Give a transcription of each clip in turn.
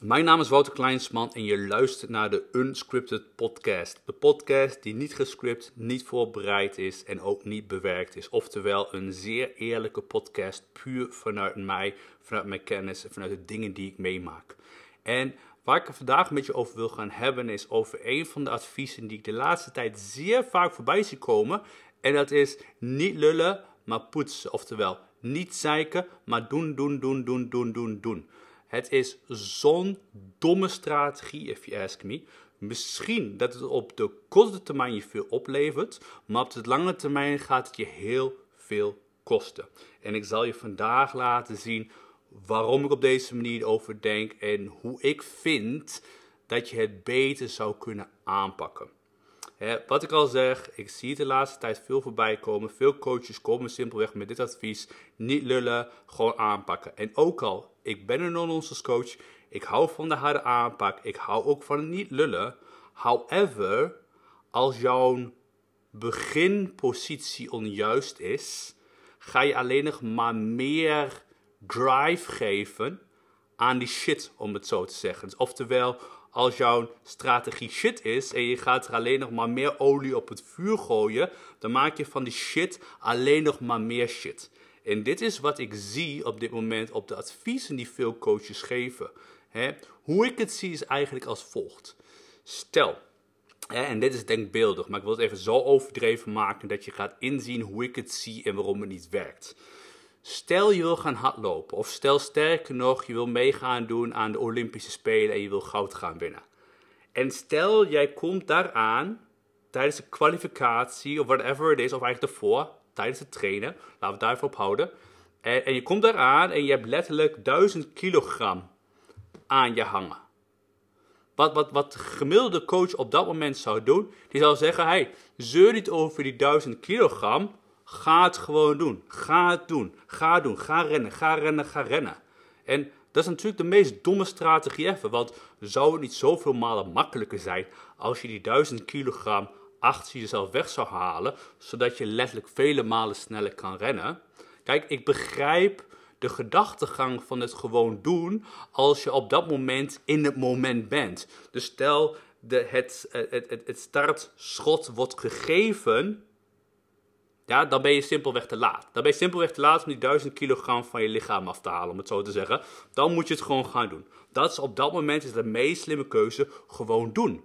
Mijn naam is Wouter Kleinsman en je luistert naar de Unscripted Podcast. De podcast die niet gescript, niet voorbereid is en ook niet bewerkt is. Oftewel een zeer eerlijke podcast, puur vanuit mij, vanuit mijn kennis en vanuit de dingen die ik meemaak. En waar ik het vandaag met je over wil gaan hebben is over een van de adviezen die ik de laatste tijd zeer vaak voorbij zie komen. En dat is niet lullen, maar poetsen. Oftewel, niet zeiken, maar doen, doen, doen, doen, doen, doen, doen. Het is zo'n domme strategie, if you ask me. Misschien dat het op de korte termijn je veel oplevert, maar op de lange termijn gaat het je heel veel kosten. En ik zal je vandaag laten zien waarom ik op deze manier over denk en hoe ik vind dat je het beter zou kunnen aanpakken. wat ik al zeg, ik zie het de laatste tijd veel voorbij komen. Veel coaches komen simpelweg met dit advies. Niet lullen, gewoon aanpakken. En ook al ik ben een non-nonsense coach. Ik hou van de harde aanpak. Ik hou ook van niet lullen. However, als jouw beginpositie onjuist is, ga je alleen nog maar meer drive geven aan die shit, om het zo te zeggen. Oftewel, als jouw strategie shit is en je gaat er alleen nog maar meer olie op het vuur gooien, dan maak je van die shit alleen nog maar meer shit. En dit is wat ik zie op dit moment op de adviezen die veel coaches geven. Hoe ik het zie is eigenlijk als volgt. Stel, en dit is denkbeeldig, maar ik wil het even zo overdreven maken dat je gaat inzien hoe ik het zie en waarom het niet werkt. Stel je wil gaan hardlopen, of stel sterker nog, je wil meegaan doen aan de Olympische Spelen en je wil goud gaan winnen. En stel jij komt daaraan tijdens de kwalificatie of whatever het is, of eigenlijk ervoor, tijdens het trainen. Laten we het daarvoor op houden. En, en je komt eraan en je hebt letterlijk 1000 kilogram aan je hangen. Wat, wat, wat de gemiddelde coach op dat moment zou doen, die zou zeggen: hey, zeur niet over die 1000 kilogram. Ga het gewoon doen. Ga het doen. Ga doen. Ga rennen. Ga rennen. Ga rennen. En dat is natuurlijk de meest domme strategie even. Want zou het niet zoveel malen makkelijker zijn als je die 1000 kilogram achter jezelf weg zou halen, zodat je letterlijk vele malen sneller kan rennen. Kijk, ik begrijp de gedachtegang van het gewoon doen als je op dat moment in het moment bent. Dus stel de, het, het, het, het startschot wordt gegeven, ja, dan ben je simpelweg te laat. Dan ben je simpelweg te laat om die 1000 kilogram van je lichaam af te halen, om het zo te zeggen. Dan moet je het gewoon gaan doen. Dat is op dat moment is de meest slimme keuze, gewoon doen.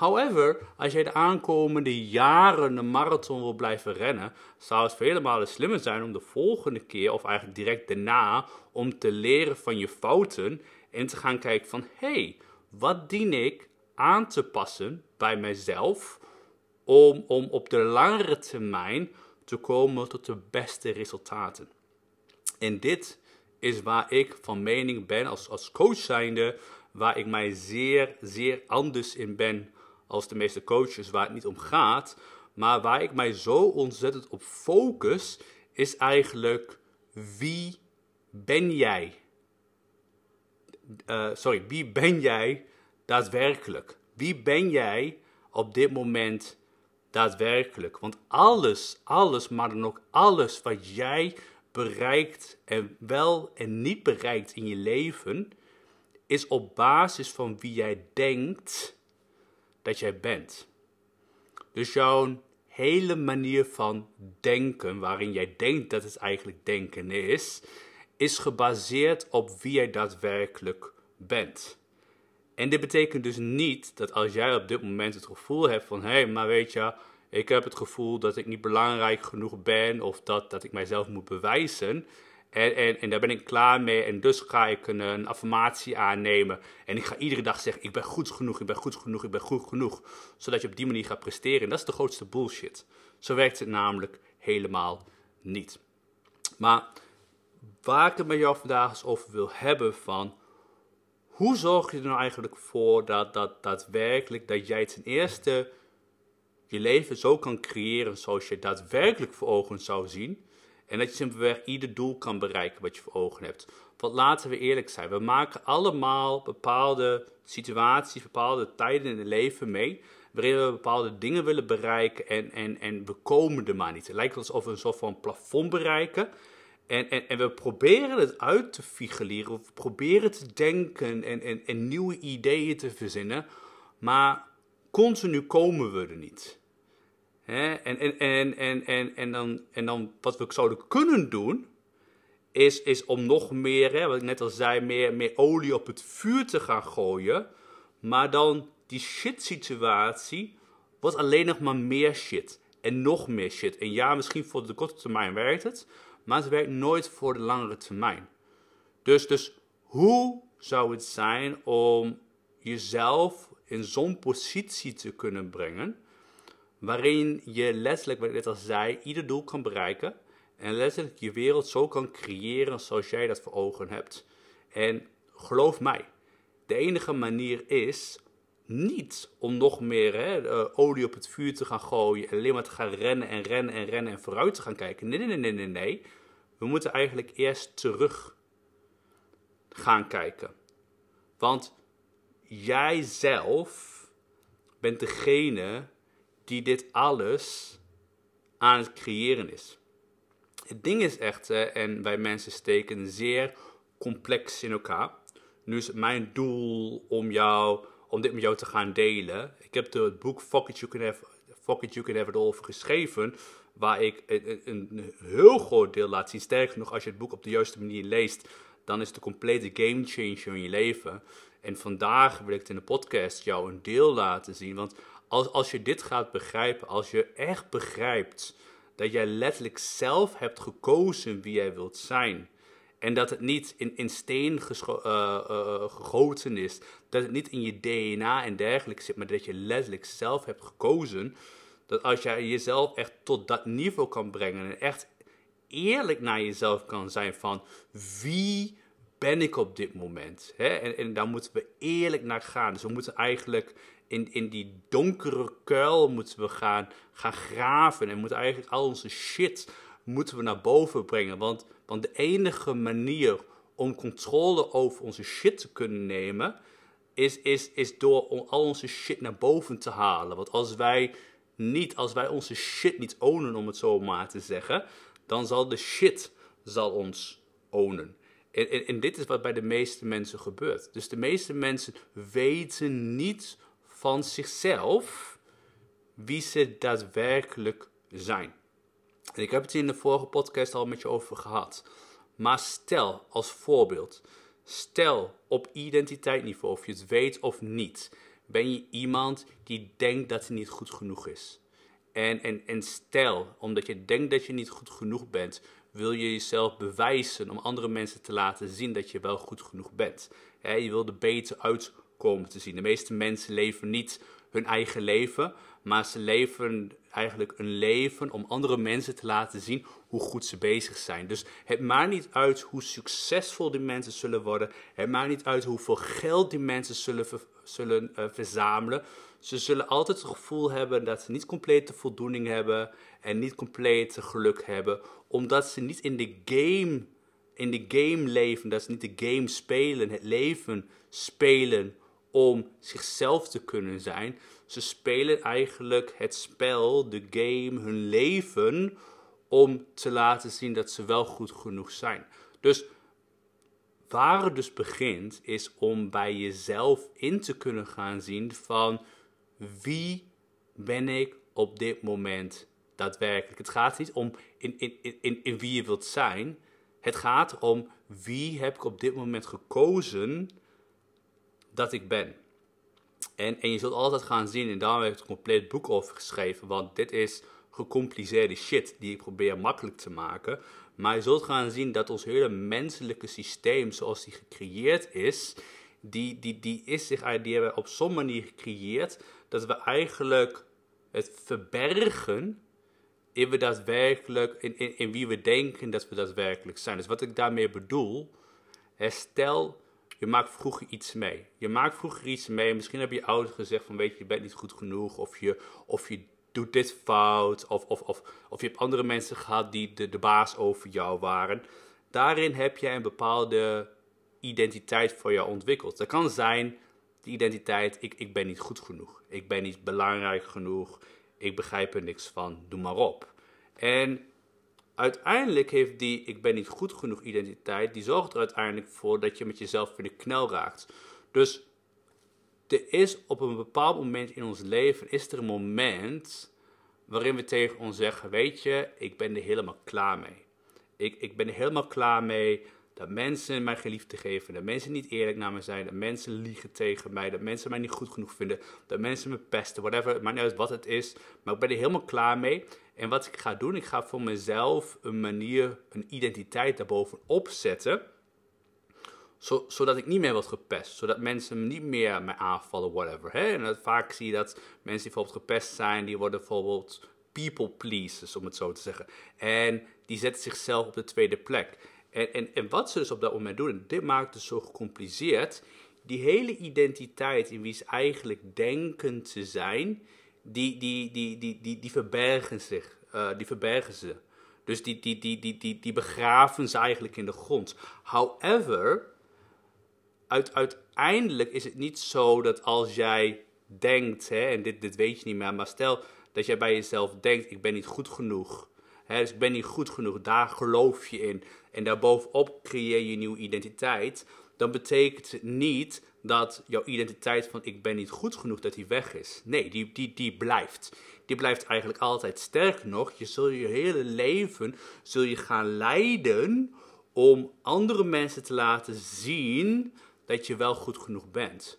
However, als jij de aankomende jaren een marathon wil blijven rennen, zou het vele malen slimmer zijn om de volgende keer, of eigenlijk direct daarna, om te leren van je fouten en te gaan kijken van, hé, hey, wat dien ik aan te passen bij mijzelf om, om op de langere termijn te komen tot de beste resultaten. En dit is waar ik van mening ben als, als coach zijnde, waar ik mij zeer, zeer anders in ben als de meeste coaches waar het niet om gaat. Maar waar ik mij zo ontzettend op focus, is eigenlijk wie ben jij? Uh, sorry, wie ben jij daadwerkelijk? Wie ben jij op dit moment daadwerkelijk? Want alles, alles, maar dan ook alles wat jij bereikt en wel en niet bereikt in je leven, is op basis van wie jij denkt dat jij bent. Dus jouw hele manier van denken, waarin jij denkt dat het eigenlijk denken is, is gebaseerd op wie jij daadwerkelijk bent. En dit betekent dus niet dat als jij op dit moment het gevoel hebt van hé, hey, maar weet je, ik heb het gevoel dat ik niet belangrijk genoeg ben of dat, dat ik mijzelf moet bewijzen, en, en, en daar ben ik klaar mee. En dus ga ik een, affirmatie aannemen. En ik ga iedere dag zeggen: Ik ben goed genoeg, ik ben goed genoeg, ik ben goed genoeg. Zodat je op die manier gaat presteren. En dat is de grootste bullshit. Zo werkt het namelijk helemaal niet. Maar waar ik het met jou vandaag eens over wil hebben: van hoe zorg je er nou eigenlijk voor dat, dat daadwerkelijk dat jij ten eerste je leven zo kan creëren zoals je daadwerkelijk voor ogen zou zien. En dat je simpelweg ieder doel kan bereiken wat je voor ogen hebt. Want laten we eerlijk zijn, we maken allemaal bepaalde situaties, bepaalde tijden in het leven mee. Waarin we bepaalde dingen willen bereiken en, en, en we komen er maar niet. Het lijkt alsof we een soort van plafond bereiken. En, en, en we proberen het uit te figureren, we proberen te denken en, en, en nieuwe ideeën te verzinnen, maar continu komen we er niet. En, en, en, en, en, en, dan, en dan wat we zouden kunnen doen, is, is om nog meer, hè, wat ik net al zei, meer, meer olie op het vuur te gaan gooien. Maar dan die shit situatie wordt alleen nog maar meer shit. En nog meer shit. En ja, misschien voor de korte termijn werkt het, maar het werkt nooit voor de langere termijn. Dus, dus hoe zou het zijn om jezelf in zo'n positie te kunnen brengen, waarin je letterlijk, wat net al zei, ieder doel kan bereiken en letterlijk je wereld zo kan creëren zoals jij dat voor ogen hebt. En geloof mij, de enige manier is niet om nog meer hè, olie op het vuur te gaan gooien en alleen maar te gaan rennen en rennen en rennen en vooruit te gaan kijken. Nee, nee, nee, nee, nee. We moeten eigenlijk eerst terug gaan kijken. Want jij zelf bent degene die dit alles aan het creëren is. Het ding is echt, en wij mensen steken zeer complex in elkaar. Nu is het mijn doel om, jou, om dit met jou te gaan delen. Ik heb het boek Fuck It You Can Have, Fuck It You Can Have It geschreven, waar ik een, een, heel groot deel laat zien. Sterker nog, als je het boek op de juiste manier leest, dan is het een complete game changer in je leven. En vandaag wil ik het in de podcast jou een deel laten zien. Want als, als je dit gaat begrijpen, als je echt begrijpt dat jij letterlijk zelf hebt gekozen wie jij wilt zijn. En dat het niet in, in steen uh, uh, gegoten is. Dat het niet in je DNA en dergelijke zit. Maar dat je letterlijk zelf hebt gekozen. Dat als jij jezelf echt tot dat niveau kan brengen. En echt eerlijk naar jezelf kan zijn van wie ben ik op dit moment? Hè? En, en daar moeten we eerlijk naar gaan. Dus we moeten eigenlijk in, in die donkere kuil moeten we gaan, gaan graven. En moeten eigenlijk al onze shit moeten we naar boven brengen. Want, want de enige manier om controle over onze shit te kunnen nemen, is, is, is door al onze shit naar boven te halen. Want als wij niet, als wij onze shit niet ownen, om het zo maar te zeggen, dan zal de shit zal ons ownen. En, en, en, dit is wat bij de meeste mensen gebeurt. Dus de meeste mensen weten niet van zichzelf wie ze daadwerkelijk zijn. En ik heb het in de vorige podcast al met je over gehad. Maar stel als voorbeeld, stel op identiteitsniveau, of je het weet of niet, ben je iemand die denkt dat hij niet goed genoeg is. En, en, en stel, omdat je denkt dat je niet goed genoeg bent, wil je jezelf bewijzen om andere mensen te laten zien dat je wel goed genoeg bent. je wil er beter uitkomen te zien. De meeste mensen leven niet hun eigen leven, maar ze leven eigenlijk een leven om andere mensen te laten zien hoe goed ze bezig zijn. Dus het maakt niet uit hoe succesvol die mensen zullen worden. Het maakt niet uit hoeveel geld die mensen zullen, zullen uh, verzamelen. Ze zullen altijd het gevoel hebben dat ze niet complete voldoening hebben en niet complete geluk hebben, omdat ze niet in de game, in de game leven, dat ze niet de game spelen, het leven spelen om zichzelf te kunnen zijn. Ze spelen eigenlijk het spel, de game, hun leven om te laten zien dat ze wel goed genoeg zijn. Dus waar het dus begint, is om bij jezelf in te kunnen gaan zien van wie ben ik op dit moment daadwerkelijk. Het gaat niet om in, in, in, in wie je wilt zijn. Het gaat om wie heb ik op dit moment gekozen dat ik ben. En, en je zult altijd gaan zien, en daarom heb ik een compleet boek over geschreven, want dit is gecompliceerde shit die ik probeer makkelijk te maken. Maar je zult gaan zien dat ons hele menselijke systeem, zoals die gecreëerd is, die, die, die is zich, die hebben op zo'n manier gecreëerd dat we eigenlijk het verbergen in, we daadwerkelijk, in, in, in wie we denken dat we daadwerkelijk zijn. Dus wat ik daarmee bedoel, stel je maakt vroeger iets mee. Je maakt vroeger iets mee. Misschien heb je ouders gezegd van weet je, je bent niet goed genoeg. Of je, of je doet dit fout. Of, of, of, of je hebt andere mensen gehad die de, de baas over jou waren. Daarin heb jij een bepaalde identiteit voor jou ontwikkeld. Dat kan zijn de identiteit, ik, ik ben niet goed genoeg. Ik ben niet belangrijk genoeg. Ik begrijp er niks van. Doe maar op. En uiteindelijk heeft die ik ben niet goed genoeg identiteit, die zorgt er uiteindelijk voor dat je met jezelf in de knel raakt. Dus er is op een bepaald moment in ons leven, is er een moment waarin we tegen ons zeggen, weet je, ik ben er helemaal klaar mee. Ik, ik ben er helemaal klaar mee dat mensen mij geliefde geven, dat mensen niet eerlijk naar me zijn, dat mensen liegen tegen mij, dat mensen mij niet goed genoeg vinden, dat mensen me pesten, whatever, maar niet uit wat het is. Maar ik ben er helemaal klaar mee. En wat ik ga doen, ik ga voor mezelf een manier, een identiteit daarbovenop zetten, zodat ik niet meer word gepest, zodat mensen niet meer mij aanvallen, whatever. En vaak zie je dat mensen die bijvoorbeeld gepest zijn, die worden bijvoorbeeld people pleasers, om het zo te zeggen. En die zetten zichzelf op de tweede plek. En, en, en wat ze dus op dat moment doen, en dit maakt het zo gecompliceerd, die hele identiteit in wie ze eigenlijk denken te zijn, die, die, die, die, die, die verbergen zich. Uh, die verbergen ze. Dus die, die, die, die, die, die begraven ze eigenlijk in de grond. However, uit, uiteindelijk is het niet zo dat als jij denkt, hè, en dit, dit weet je niet meer, maar stel dat jij bij jezelf denkt, ik ben niet goed genoeg. Hè, dus ik ben niet goed genoeg, daar geloof je in. En daarbovenop creëer je een nieuwe identiteit. Dan betekent het niet dat jouw identiteit van ik ben niet goed genoeg, dat die weg is. Nee, die, die, die blijft. Die blijft eigenlijk altijd. Sterker nog, je zul je hele leven zul je gaan leiden om andere mensen te laten zien dat je wel goed genoeg bent.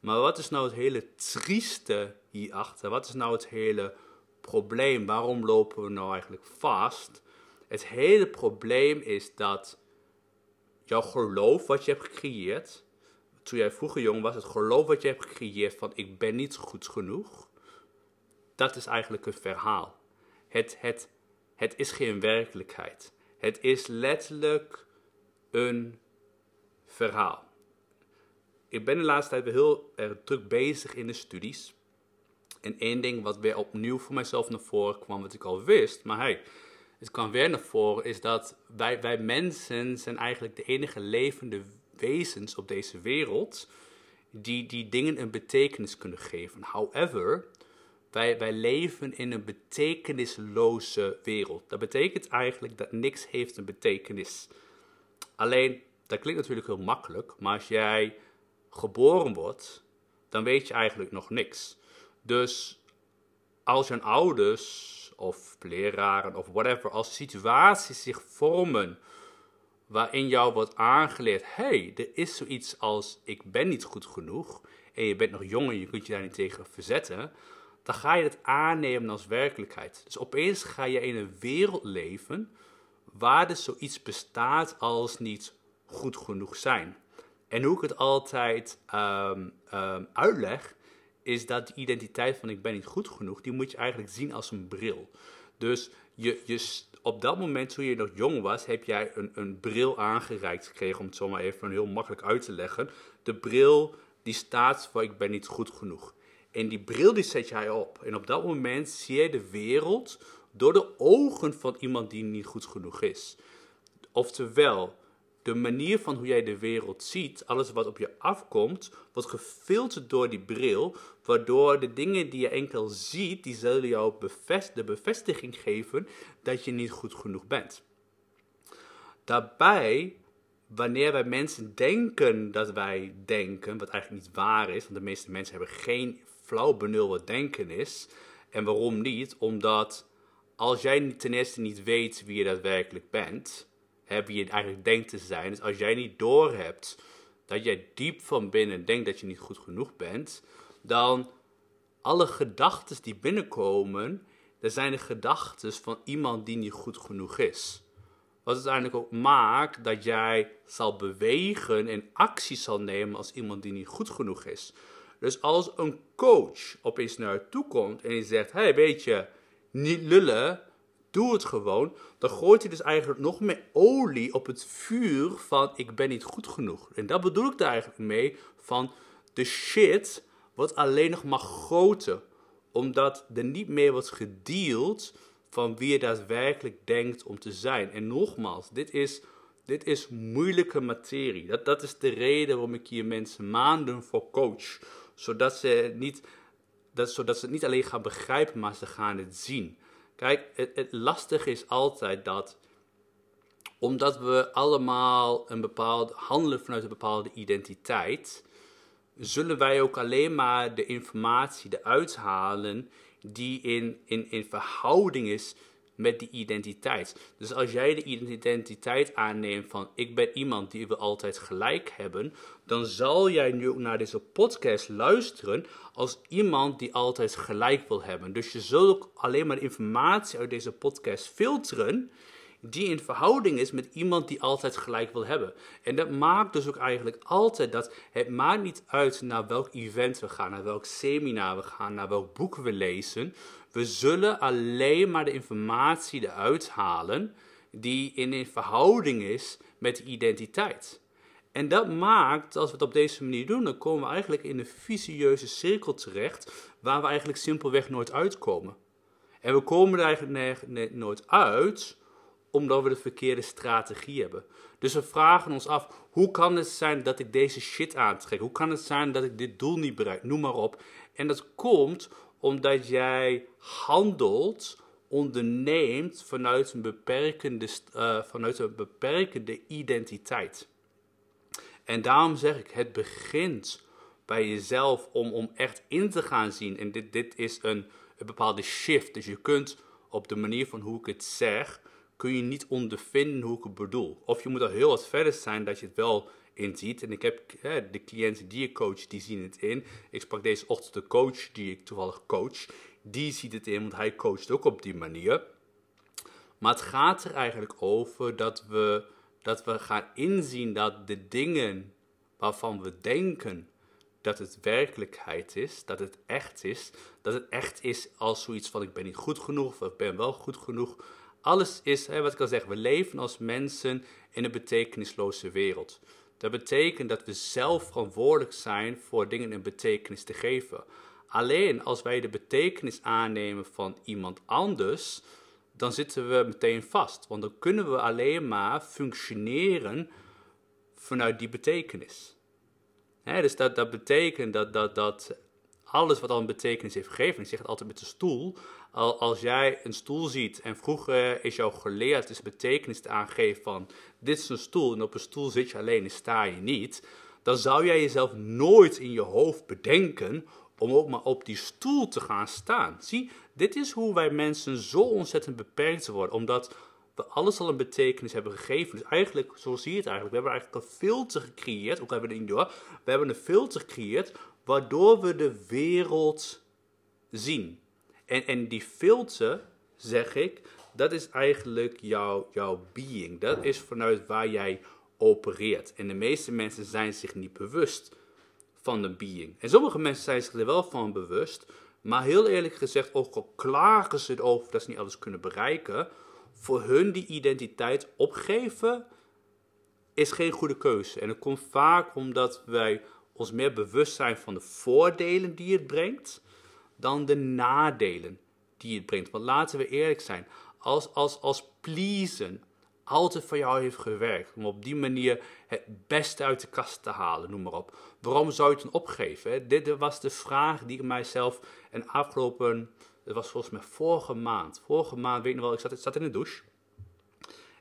Maar wat is nou het hele trieste hierachter? Wat is nou het hele probleem? Waarom lopen we nou eigenlijk vast? Het hele probleem is dat jouw geloof wat je hebt gecreëerd, toen jij vroeger jong was, het geloof wat je hebt gecreëerd van ik ben niet goed genoeg, dat is eigenlijk een verhaal. Het, het, het is geen werkelijkheid. Het is letterlijk een verhaal. Ik ben de laatste tijd weer heel erg druk bezig in de studies. En één ding wat weer opnieuw voor mijzelf naar voren kwam, wat ik al wist, maar hey, het kwam weer naar voren, is dat wij, wij mensen zijn eigenlijk de enige levende wezens op deze wereld die, die dingen een betekenis kunnen geven. However, wij, wij leven in een betekenisloze wereld. Dat betekent eigenlijk dat niks heeft een betekenis. Alleen, dat klinkt natuurlijk heel makkelijk, maar als jij geboren wordt, dan weet je eigenlijk nog niks. Dus als je ouders of leraren of whatever, als situaties zich vormen waarin jou wordt aangeleerd, hey, er is zoiets als ik ben niet goed genoeg en je bent nog jong en je kunt je daar niet tegen verzetten, dan ga je het aannemen als werkelijkheid. Dus opeens ga je in een wereld leven waar er zoiets bestaat als niet goed genoeg zijn. En hoe ik het altijd um, um, uitleg, is dat de identiteit van ik ben niet goed genoeg, die moet je eigenlijk zien als een bril. Dus je, je, op dat moment, toen je nog jong was, heb jij een, een bril aangereikt gekregen, om het zo maar even heel makkelijk uit te leggen. De bril die staat voor ik ben niet goed genoeg. En die bril die zet jij op. En op dat moment zie je de wereld door de ogen van iemand die niet goed genoeg is. Oftewel, de manier van hoe jij de wereld ziet, alles wat op je afkomt, wordt gefilterd door die bril, waardoor de dingen die je enkel ziet, die zullen jou de bevestiging geven dat je niet goed genoeg bent. Daarbij, wanneer wij mensen denken dat wij denken, wat eigenlijk niet waar is, want de meeste mensen hebben geen flauw benul wat denken is. En waarom niet? Omdat als jij ten eerste niet weet wie je daadwerkelijk bent, wie je eigenlijk denkt te zijn. Dus als jij niet doorhebt dat jij diep van binnen denkt dat je niet goed genoeg bent, dan alle gedachten die binnenkomen, dat zijn de gedachten van iemand die niet goed genoeg is. Wat uiteindelijk ook maakt dat jij zal bewegen en actie zal nemen als iemand die niet goed genoeg is. Dus als een coach opeens naar je toe komt en die zegt: Hey, weet je, niet lullen, doe het gewoon. Dan gooit hij dus eigenlijk nog meer olie op het vuur van ik ben niet goed genoeg. En dat bedoel ik daar eigenlijk mee van de shit wordt alleen nog maar groter. Omdat er niet meer wordt gedeeld van wie je daadwerkelijk denkt om te zijn. En nogmaals, dit is, dit is moeilijke materie. Dat, dat is de reden waarom ik hier mensen maanden voor coach. Zodat ze, niet, dat, zodat ze het niet alleen gaan begrijpen, maar ze gaan het zien. Kijk, het, het lastige is altijd dat omdat we allemaal een bepaald handelen vanuit een bepaalde identiteit, zullen wij ook alleen maar de informatie eruit halen die in, in, in verhouding is met die identiteit. Dus als jij de identiteit aanneemt van ik ben iemand die we altijd gelijk hebben, dan zal jij nu naar deze podcast luisteren als iemand die altijd gelijk wil hebben. Dus je zult ook alleen maar informatie uit deze podcast filteren die in verhouding is met iemand die altijd gelijk wil hebben. En dat maakt dus ook eigenlijk altijd dat het maakt niet uit naar welk event we gaan, naar welk seminar we gaan, naar welk boek we lezen. We zullen alleen maar de informatie eruit halen die in verhouding is met de identiteit. En dat maakt, als we het op deze manier doen, dan komen we eigenlijk in een vicieuze cirkel terecht, waar we eigenlijk simpelweg nooit uitkomen. En we komen er eigenlijk nooit uit, omdat we de verkeerde strategie hebben. Dus we vragen ons af, hoe kan het zijn dat ik deze shit aantrek? Hoe kan het zijn dat ik dit doel niet bereik? Noem maar op. En dat komt omdat jij handelt, onderneemt vanuit een beperkende, uh, vanuit een beperkende identiteit. En daarom zeg ik, het begint bij jezelf om, om echt in te gaan zien. En dit, dit is een, een bepaalde shift. Dus je kunt op de manier van hoe ik het zeg, kun je niet ondervinden hoe ik het bedoel. Of je moet al heel wat verder zijn dat je het wel inziet. En ik heb hè, de cliënten die ik coach, die zien het in. Ik sprak deze ochtend de coach die ik toevallig coach. Die ziet het in, want hij coacht ook op die manier. Maar het gaat er eigenlijk over dat we, dat we gaan inzien dat de dingen waarvan we denken dat het werkelijkheid is, dat het echt is, dat het echt is als zoiets van ik ben niet goed genoeg of ik ben wel goed genoeg alles is, hè, wat ik al zeg, we leven als mensen in een betekenisloze wereld. Dat betekent dat we zelf verantwoordelijk zijn voor dingen een betekenis te geven. Alleen als wij de betekenis aannemen van iemand anders, dan zitten we meteen vast. Want dan kunnen we alleen maar functioneren vanuit die betekenis. dus dat, dat betekent dat, dat, dat alles wat al een betekenis heeft gegeven, ik zeg het altijd met de stoel, als jij een stoel ziet en vroeger is jou geleerd is betekenis te aangeven van dit is een stoel en op een stoel zit je alleen en sta je niet, dan zou jij jezelf nooit in je hoofd bedenken om ook maar op die stoel te gaan staan. Zie, dit is hoe wij mensen zo ontzettend beperkt worden, omdat we alles al een betekenis hebben gegeven. Dus eigenlijk, zo zie je het eigenlijk, we hebben eigenlijk een filter gecreëerd, ook hebben we het door, we hebben een filter gecreëerd waardoor we de wereld zien. En, die filter, zeg ik, dat is eigenlijk jouw, jouw being. Dat is vanuit waar jij opereert. En de meeste mensen zijn zich niet bewust van de being. En sommige mensen zijn zich er wel van bewust. Maar heel eerlijk gezegd, ook al klagen ze erover dat ze niet alles kunnen bereiken, voor hun die identiteit opgeven is geen goede keuze. En dat komt vaak omdat wij ons meer bewust zijn van de voordelen die het brengt, dan de nadelen die het brengt. Want laten we eerlijk zijn, als, als, als pleasen altijd voor jou heeft gewerkt, om op die manier het beste uit de kast te halen, noem maar op. Waarom zou je het dan opgeven? Dit was de vraag die ik mijzelf en afgelopen, het was volgens mij vorige maand, vorige maand, weet je nog wel, ik zat, ik zat in de douche.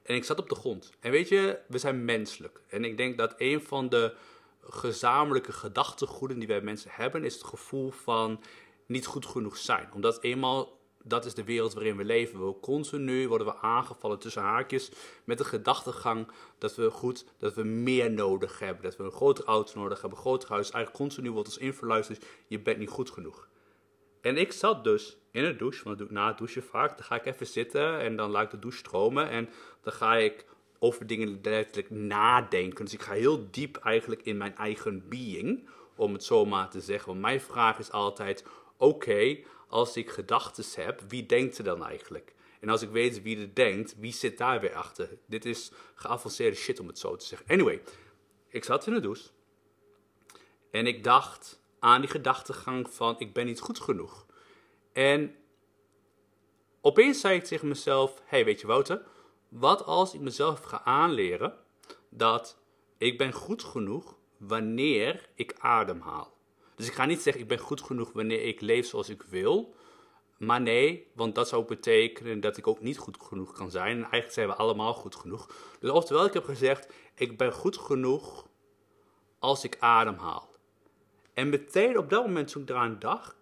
En ik zat op de grond. En weet je, we zijn menselijk. En ik denk dat een van de gezamenlijke gedachtegoeden die wij mensen hebben, is het gevoel van niet goed genoeg zijn. Omdat eenmaal dat is de wereld waarin we leven. We continu worden we aangevallen tussen haakjes met de gedachtegang dat we goed, dat we meer nodig hebben. Dat we een groter auto nodig hebben, een groter huis. Eigenlijk continu wordt ons inverluisterd, je bent niet goed genoeg. En ik zat dus in de douche, want dat doe ik na het douchen vaak. Dan ga ik even zitten en dan laat ik de douche stromen. En dan ga ik over dingen letterlijk nadenken. Dus ik ga heel diep eigenlijk in mijn eigen being, om het zo maar te zeggen. Want mijn vraag is altijd, oké, als ik gedachten heb, wie denkt er dan eigenlijk? En als ik weet wie er denkt, wie zit daar weer achter? Dit is geavanceerde shit om het zo te zeggen. Anyway, ik zat in de douche. En ik dacht aan die gedachtegang van ik ben niet goed genoeg. En opeens zei ik tegen mezelf, hey weet je Wouter, wat als ik mezelf ga aanleren dat ik ben goed genoeg wanneer ik ademhaal. Dus ik ga niet zeggen ik ben goed genoeg wanneer ik leef zoals ik wil. Maar nee, want dat zou betekenen dat ik ook niet goed genoeg kan zijn. En eigenlijk zijn we allemaal goed genoeg. Dus oftewel, ik heb gezegd, ik ben goed genoeg als ik ademhaal. En meteen op dat moment toen ik eraan dacht,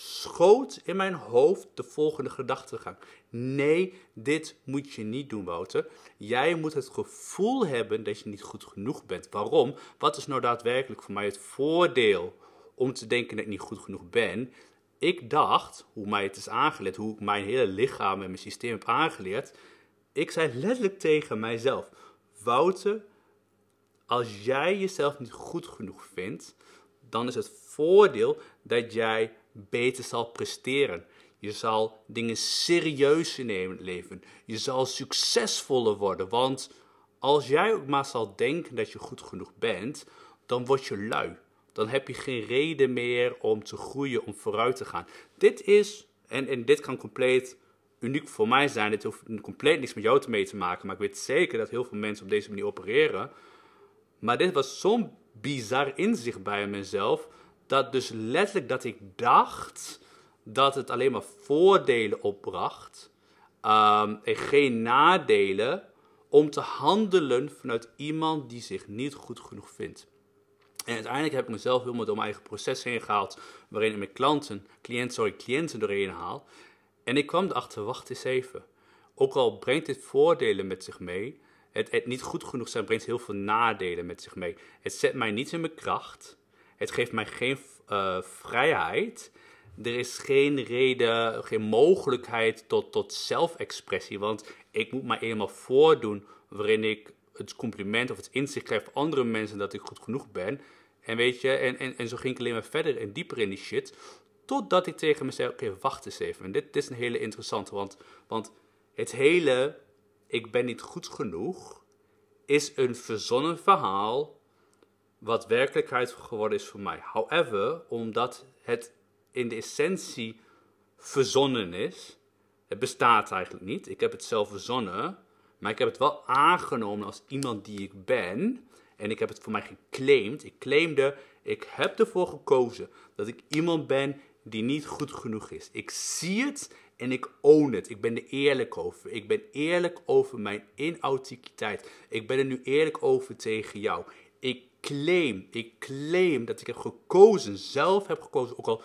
schoot in mijn hoofd de volgende gedachtegang. Nee, dit moet je niet doen, Wouter. Jij moet het gevoel hebben dat je niet goed genoeg bent. Waarom? Wat is nou daadwerkelijk voor mij het voordeel om te denken dat ik niet goed genoeg ben? Ik dacht, hoe mij het is aangeleerd, hoe ik mijn hele lichaam en mijn systeem heb aangeleerd. Ik zei letterlijk tegen mijzelf: Wouter, als jij jezelf niet goed genoeg vindt, dan is het voordeel dat jij beter zal presteren. Je zal dingen serieuzer nemen in het leven. Je zal succesvoller worden. Want als jij ook maar zal denken dat je goed genoeg bent, dan word je lui. Dan heb je geen reden meer om te groeien, om vooruit te gaan. Dit is, en, en dit kan compleet uniek voor mij zijn. Dit hoeft compleet niks met jou mee te maken. Maar ik weet zeker dat heel veel mensen op deze manier opereren. Maar dit was zo'n bizar inzicht bij mezelf. Dat dus letterlijk dat ik dacht dat het alleen maar voordelen opbracht. Um, en geen nadelen om te handelen vanuit iemand die zich niet goed genoeg vindt. En uiteindelijk heb ik mezelf helemaal door mijn eigen proces heen gehaald, waarin ik mijn klanten, cliënt, sorry, cliënten doorheen haal. En ik kwam erachter, wacht eens even. Ook al brengt dit voordelen met zich mee, het niet goed genoeg zijn brengt heel veel nadelen met zich mee. Het zet mij niet in mijn kracht. Het geeft mij geen uh, vrijheid. Er is geen reden, geen mogelijkheid tot, tot zelfexpressie. Want ik moet mij eenmaal voordoen waarin ik het compliment of het inzicht krijg van andere mensen dat ik goed genoeg ben. En weet je, en, en, en zo ging ik alleen maar verder en dieper in die shit. Totdat ik tegen me zei, oké, wacht eens even. En dit, dit is een hele interessante, want, want het hele ik ben niet goed genoeg, is een verzonnen verhaal wat werkelijkheid geworden is voor mij. However, omdat het in de essentie verzonnen is, het bestaat eigenlijk niet. Ik heb het zelf verzonnen, maar ik heb het wel aangenomen als iemand die ik ben. En ik heb het voor mij geclaimd. Ik claimde, ik heb ervoor gekozen dat ik iemand ben die niet goed genoeg is. Ik zie het en ik own het. Ik ben er eerlijk over. Ik ben eerlijk over mijn inauthenticiteit. Ik ben er nu eerlijk over tegen jou. Ik claim, ik claim dat ik heb gekozen, zelf heb gekozen, ook al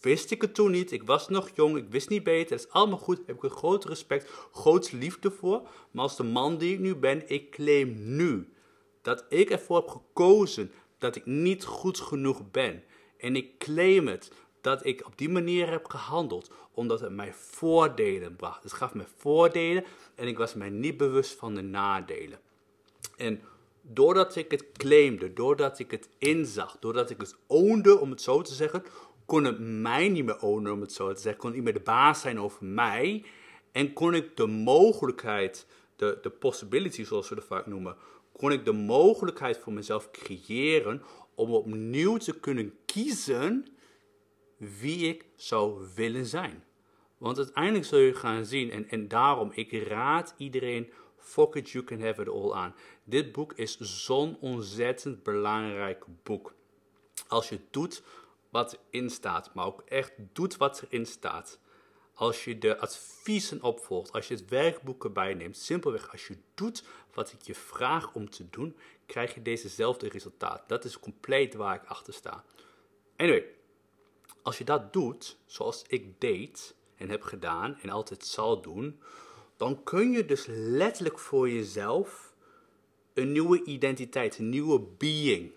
wist ik het toen niet. Ik was nog jong, ik wist niet beter. Dat is allemaal goed. Daar heb ik een groot respect, groot liefde voor. Maar als de man die ik nu ben, ik claim nu dat ik ervoor heb gekozen dat ik niet goed genoeg ben. En ik claim het dat ik op die manier heb gehandeld, omdat het mij voordelen bracht. Het gaf me voordelen en ik was mij niet bewust van de nadelen. En doordat ik het claimde, doordat ik het inzag, doordat ik het oonde, om het zo te zeggen, kon het mij niet meer ownen, om het zo te zeggen, kon niet meer de baas zijn over mij. En kon ik de mogelijkheid, de, de possibility zoals we het vaak noemen, kon ik de mogelijkheid voor mezelf creëren om opnieuw te kunnen kiezen wie ik zou willen zijn. Want uiteindelijk zul je gaan zien, en, en daarom, ik raad iedereen, fuck it, you can have it all aan. Dit boek is zo'n ontzettend belangrijk boek. Als je doet wat erin staat, maar ook echt doet wat erin staat. Als je de adviezen opvolgt, als je het werkboek erbij neemt, simpelweg als je doet wat ik je vraag om te doen, krijg je dezezelfde resultaat. Dat is compleet waar ik achter sta. Anyway, als je dat doet, zoals ik deed en heb gedaan en altijd zal doen, dan kun je dus letterlijk voor jezelf een nieuwe identiteit, een nieuwe being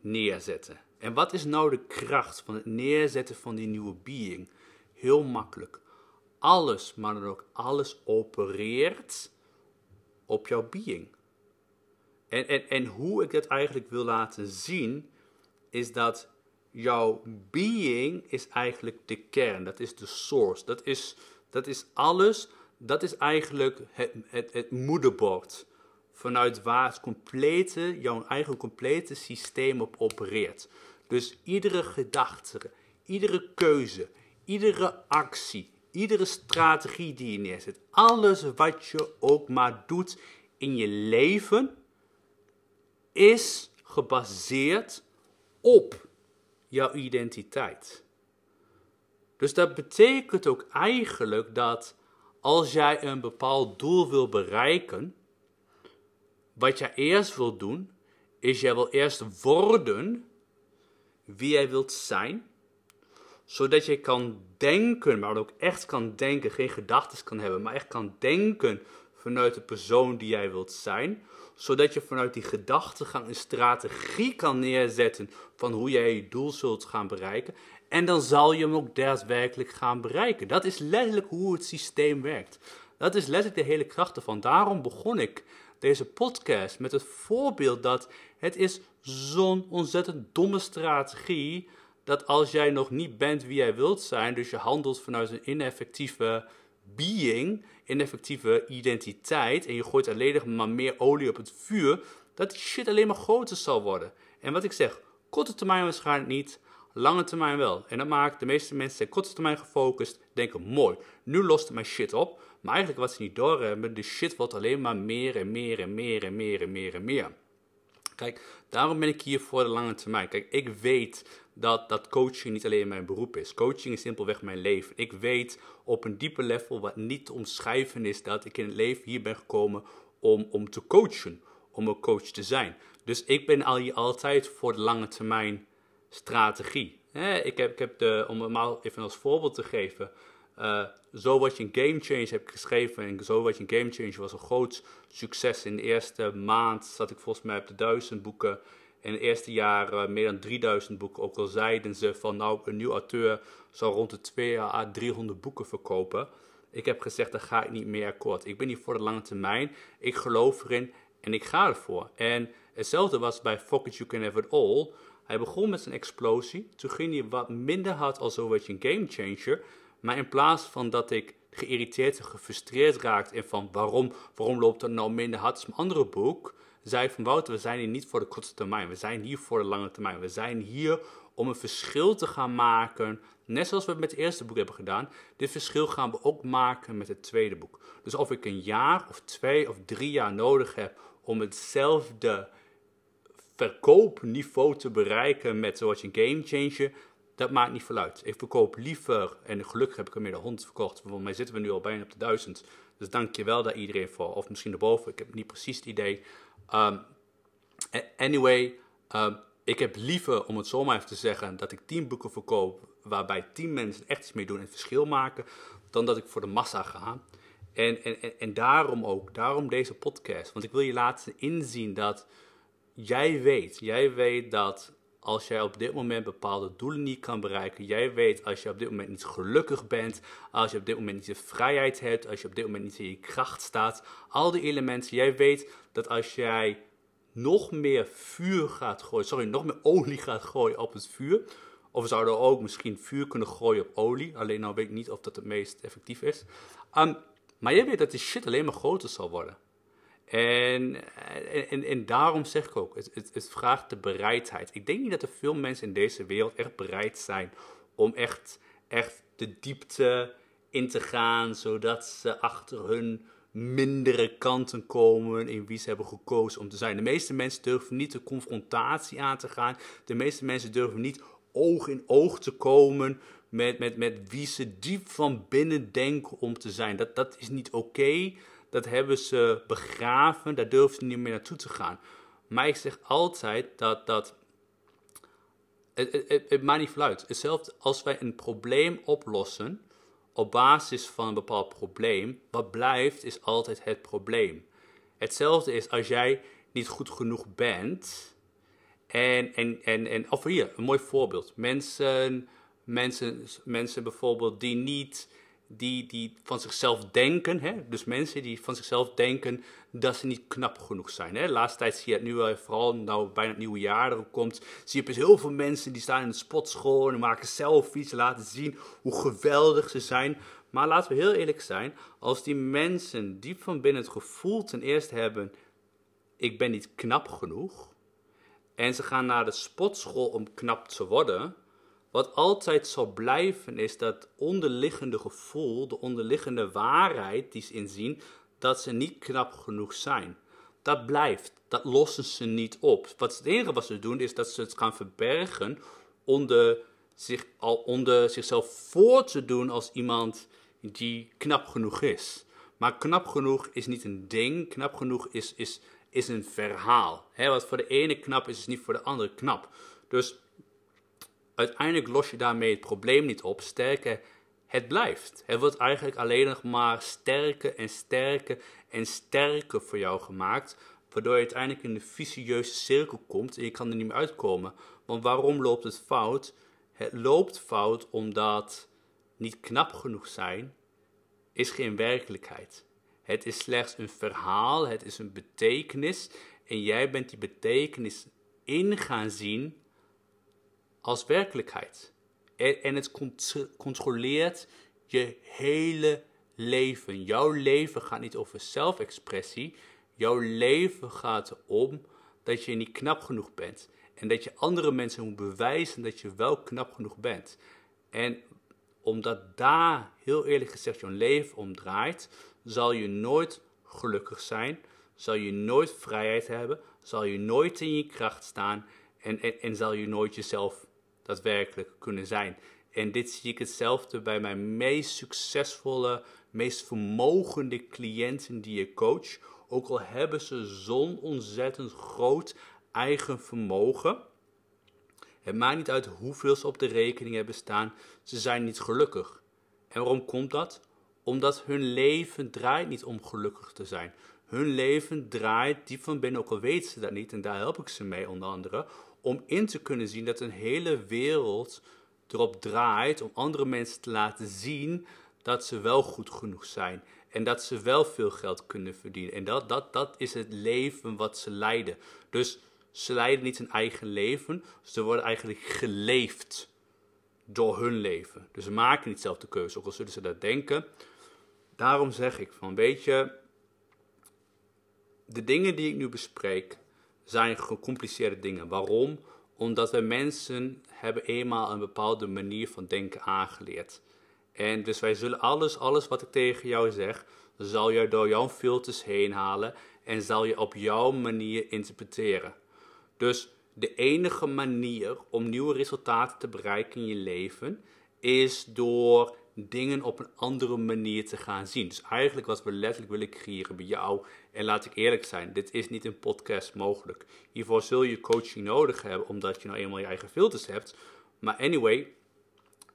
neerzetten. En wat is nou de kracht van het neerzetten van die nieuwe being? Heel makkelijk. Alles, maar dan ook alles opereert op jouw being. En, en, en hoe ik dat eigenlijk wil laten zien, is dat jouw being is eigenlijk de kern, dat is de source, dat is, dat is alles, dat is eigenlijk het, het, het moederbord vanuit waar het complete, jouw eigen complete systeem op opereert. Dus iedere gedachte, iedere keuze, iedere actie, iedere strategie die je neerzet, alles wat je ook maar doet in je leven, is gebaseerd op jouw identiteit. Dus dat betekent ook eigenlijk dat als jij een bepaald doel wil bereiken, wat jij eerst wil doen, is jij wil eerst worden wie jij wilt zijn, zodat je kan denken, maar ook echt kan denken, geen gedachten kan hebben, maar echt kan denken vanuit de persoon die jij wilt zijn, zodat je vanuit die gedachtegang een strategie kan neerzetten van hoe jij je doel zult gaan bereiken. En dan zal je hem ook daadwerkelijk gaan bereiken. Dat is letterlijk hoe het systeem werkt. Dat is letterlijk de hele kracht ervan. Daarom begon ik deze podcast met het voorbeeld dat het is zo'n ontzettend domme strategie dat als jij nog niet bent wie jij wilt zijn, dus je handelt vanuit een ineffectieve being, ineffectieve identiteit en je gooit alleen maar meer olie op het vuur, dat die shit alleen maar groter zal worden. En wat ik zeg, korte termijn waarschijnlijk niet, lange termijn wel. En dat maakt de meeste mensen zijn korte termijn gefocust, denken mooi, nu lost mijn shit op. Maar eigenlijk wat ze niet doorhebben, de shit wordt alleen maar meer en meer en meer en meer en meer en meer. Kijk, daarom ben ik hier voor de lange termijn. Kijk, ik weet dat, dat coaching niet alleen mijn beroep is. Coaching is simpelweg mijn leven. Ik weet op een diepe level wat niet te omschrijven is dat ik in het leven hier ben gekomen om, om te coachen, om een coach te zijn. Dus ik ben al hier altijd voor de lange termijn strategie. ik heb, ik heb de, om het maar even als voorbeeld te geven, uh, Zo was je een game change heb ik geschreven. En Zo was je een game change was een groot succes. In de eerste maand zat ik volgens mij op de duizend boeken. In het eerste jaar meer dan 3000 boeken. Ook al zeiden ze van nou, een nieuw auteur zou rond de 2 à 300 boeken verkopen. Ik heb gezegd, daar ga ik niet meer akkoord. Ik ben hier voor de lange termijn. Ik geloof erin en ik ga ervoor. En hetzelfde was bij Focus You Can Have It All. Hij begon met zijn explosie. Toen ging hij wat minder hard als een game changer. Maar in plaats van dat ik geïrriteerd en gefrustreerd raakte en van waarom, waarom loopt het nou minder hard als mijn andere boek, zei van Wouter, we zijn hier niet voor de korte termijn, we zijn hier voor de lange termijn. We zijn hier om een verschil te gaan maken, net zoals we het met het eerste boek hebben gedaan. Dit verschil gaan we ook maken met het tweede boek. Dus of ik een jaar of twee of drie jaar nodig heb om hetzelfde verkoopniveau te bereiken met zoals een game changer, dat maakt niet veel uit. Ik verkoop liever, en gelukkig heb ik er meer dan 100 verkocht. Voor mij zitten we nu al bijna op de 1000. Dus dank je wel daar iedereen voor. Of misschien erboven, ik heb niet precies het idee. Um, anyway, um, ik heb liever, om het zo maar even te zeggen, dat ik 10 boeken verkoop waarbij 10 mensen echt iets mee doen en het verschil maken, dan dat ik voor de massa ga. En, en, en daarom ook, daarom deze podcast. Want ik wil je laten inzien dat jij weet, jij weet dat als jij op dit moment bepaalde doelen niet kan bereiken. Jij weet als je op dit moment niet gelukkig bent, als je op dit moment niet de vrijheid hebt, als je op dit moment niet in je kracht staat. Al die elementen, jij weet dat als jij nog meer vuur gaat gooien, sorry, nog meer olie gaat gooien op het vuur. Of we zouden ook misschien vuur kunnen gooien op olie. Alleen nou weet ik niet of dat het meest effectief is. Um, maar jij weet dat die shit alleen maar groter zal worden. En, en, en daarom zeg ik ook, het, het, het, vraagt de bereidheid. Ik denk niet dat er veel mensen in deze wereld echt bereid zijn om echt, echt de diepte in te gaan, zodat ze achter hun mindere kanten komen in wie ze hebben gekozen om te zijn. De meeste mensen durven niet de confrontatie aan te gaan. De meeste mensen durven niet oog in oog te komen met, met, met wie ze diep van binnen denken om te zijn. Dat, dat is niet oké dat hebben ze begraven, daar durven ze niet meer naartoe te gaan. Maar ik zeg altijd dat, dat het, het, het maakt niet uit. Hetzelfde als wij een probleem oplossen op basis van een bepaald probleem, wat blijft is altijd het probleem. Hetzelfde is als jij niet goed genoeg bent. En, en, en, en of hier, een mooi voorbeeld. Mensen, mensen, mensen bijvoorbeeld die niet die, die van zichzelf denken, hè? dus mensen die van zichzelf denken dat ze niet knap genoeg zijn. Hè? Laatste tijd zie je het nu vooral nou bijna het nieuwe jaar erop komt, zie je dus heel veel mensen die staan in de sportschool en maken selfies, laten zien hoe geweldig ze zijn. Maar laten we heel eerlijk zijn, als die mensen diep van binnen het gevoel ten eerste hebben, ik ben niet knap genoeg, en ze gaan naar de sportschool om knap te worden, wat altijd zal blijven is dat onderliggende gevoel, de onderliggende waarheid die ze inzien, dat ze niet knap genoeg zijn. Dat blijft, dat lossen ze niet op. Wat het enige wat ze doen is dat ze het gaan verbergen onder zich al onder zichzelf voor te doen als iemand die knap genoeg is. Maar knap genoeg is niet een ding, knap genoeg is, is, is een verhaal. Wat voor de ene knap is, is niet voor de andere knap. Dus uiteindelijk los je daarmee het probleem niet op. Sterker, het blijft. Het wordt eigenlijk alleen nog maar sterker en sterker en sterker voor jou gemaakt. Waardoor je uiteindelijk in de vicieuze cirkel komt en je kan er niet meer uitkomen. Want waarom loopt het fout? Het loopt fout omdat niet knap genoeg zijn is geen werkelijkheid. Het is slechts een verhaal, het is een betekenis en jij bent die betekenis in gaan zien als werkelijkheid. En, het controleert je hele leven. Jouw leven gaat niet over zelfexpressie. Jouw leven gaat erom dat je niet knap genoeg bent. En dat je andere mensen moet bewijzen dat je wel knap genoeg bent. En omdat daar heel eerlijk gezegd jouw leven om draait, zal je nooit gelukkig zijn, zal je nooit vrijheid hebben, zal je nooit in je kracht staan en, en, en zal je nooit jezelf daadwerkelijk kunnen zijn. En dit zie ik hetzelfde bij mijn meest succesvolle, meest vermogende cliënten die ik coach. Ook al hebben ze zo'n ontzettend groot eigen vermogen. Het maakt niet uit hoeveel ze op de rekening hebben staan, ze zijn niet gelukkig. En waarom komt dat? Omdat hun leven draait niet om gelukkig te zijn. Hun leven draait diep van binnen, ook al weten ze dat niet, en daar help ik ze mee onder andere, om in te kunnen zien dat een hele wereld erop draait om andere mensen te laten zien dat ze wel goed genoeg zijn. En dat ze wel veel geld kunnen verdienen. En dat, dat, dat is het leven wat ze leiden. Dus ze leiden niet hun eigen leven, ze worden eigenlijk geleefd door hun leven. Dus ze maken niet zelf de keuze, ook al zullen ze dat denken. Daarom zeg ik van, weet je, de dingen die ik nu bespreek zijn gecompliceerde dingen. Waarom? Omdat wij mensen hebben eenmaal een bepaalde manier van denken aangeleerd. En dus wij zullen alles, alles wat ik tegen jou zeg, zal je door jouw filters heen halen en zal je op jouw manier interpreteren. Dus de enige manier om nieuwe resultaten te bereiken in je leven is door dingen op een andere manier te gaan zien. Dus eigenlijk wat we letterlijk willen creëren bij jou. En laat ik eerlijk zijn, dit is niet een podcast mogelijk. Hiervoor zul je coaching nodig hebben, omdat je nou eenmaal je eigen filters hebt. Maar anyway,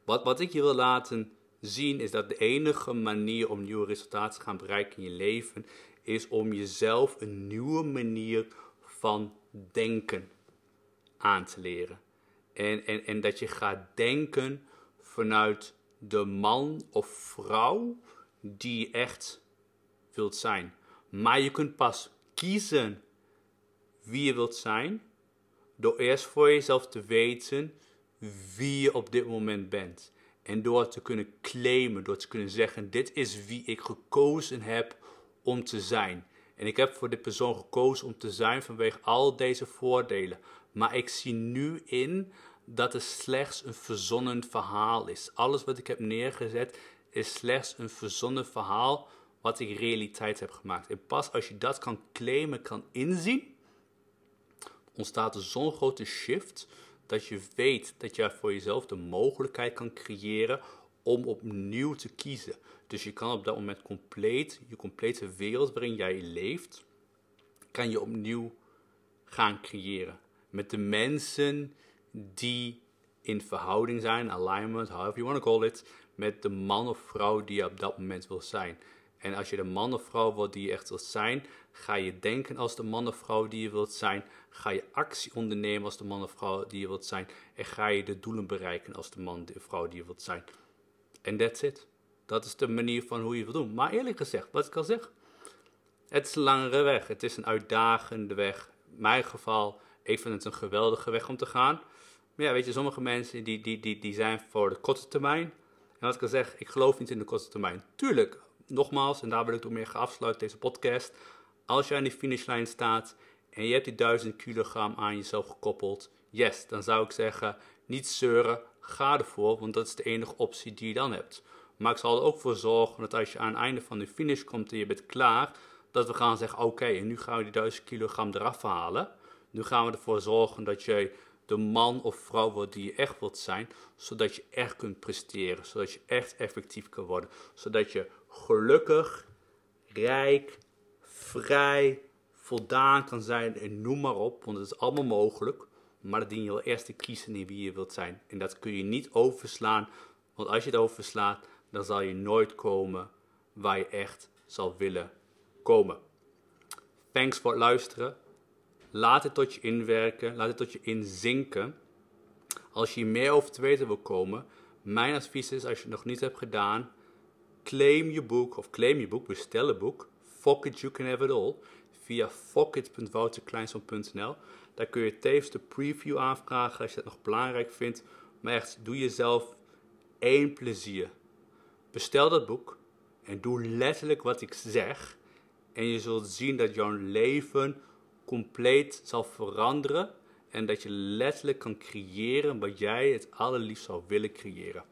wat, wat ik je wil laten zien is dat de enige manier om nieuwe resultaten te gaan bereiken in je leven is om jezelf een nieuwe manier van denken aan te leren. En, en, en dat je gaat denken vanuit de man of vrouw die je echt wilt zijn. Maar je kunt pas kiezen wie je wilt zijn door eerst voor jezelf te weten wie je op dit moment bent. En door te kunnen claimen, door te kunnen zeggen: Dit is wie ik gekozen heb om te zijn. En ik heb voor dit persoon gekozen om te zijn vanwege al deze voordelen. Maar ik zie nu in dat het slechts een verzonnen verhaal is. Alles wat ik heb neergezet is slechts een verzonnen verhaal wat ik realiteit heb gemaakt. En pas als je dat kan claimen, kan inzien, ontstaat er zo'n grote shift dat je weet dat je voor jezelf de mogelijkheid kan creëren om opnieuw te kiezen. Dus je kan op dat moment compleet, je complete wereld waarin jij leeft, kan je opnieuw gaan creëren. Met de mensen die in verhouding zijn, alignment, however you want to call it, met de man of vrouw die je op dat moment wil zijn. En als je de man of vrouw wordt die je echt wilt zijn, ga je denken als de man of vrouw die je wilt zijn. Ga je actie ondernemen als de man of vrouw die je wilt zijn. En ga je de doelen bereiken als de man of vrouw die je wilt zijn. En that's it. Dat is de manier van hoe je wilt doen. Maar eerlijk gezegd, wat ik al zeg, het is een langere weg. Het is een uitdagende weg. In mijn geval, ik vind het een geweldige weg om te gaan. Maar ja, weet je, sommige mensen die, die, die, die zijn voor de korte termijn. En wat ik al zeg, ik geloof niet in de korte termijn. Tuurlijk, nogmaals, en daar wil ik ook mee gaan afsluiten, deze podcast. Als je aan die finishlijn staat en je hebt die 1000 kilogram aan jezelf gekoppeld, yes, dan zou ik zeggen, niet zeuren, ga ervoor, want dat is de enige optie die je dan hebt. Maar ik zal er ook voor zorgen dat als je aan het einde van de finish komt en je bent klaar, dat we gaan zeggen, oké, en nu gaan we die 1000 kilogram eraf halen. Nu gaan we ervoor zorgen dat je de man of vrouw wordt die je echt wilt zijn, zodat je echt kunt presteren, zodat je echt effectief kan worden, zodat je gelukkig, rijk, vrij, voldaan kan zijn en noem maar op, want het is allemaal mogelijk. Maar dan dien je wel eerst te kiezen in wie je wilt zijn. En dat kun je niet overslaan, want als je het overslaat, dan zal je nooit komen waar je echt zal willen komen. Thanks voor het luisteren. Laat het tot je inwerken, laat het tot je inzinken. Als je meer over te weten wil komen, mijn advies is als je het nog niet hebt gedaan, claim je boek of claim je boek, bestel een boek. Fuck it, you can have it all. Via fuckit.wouterkleinson.nl. Daar kun je tevens de preview aanvragen als je dat nog belangrijk vindt. Maar echt, doe jezelf één plezier. Bestel dat boek en doe letterlijk wat ik zeg. En je zult zien dat jouw leven compleet zal veranderen. En dat je letterlijk kan creëren wat jij het allerliefst zou willen creëren.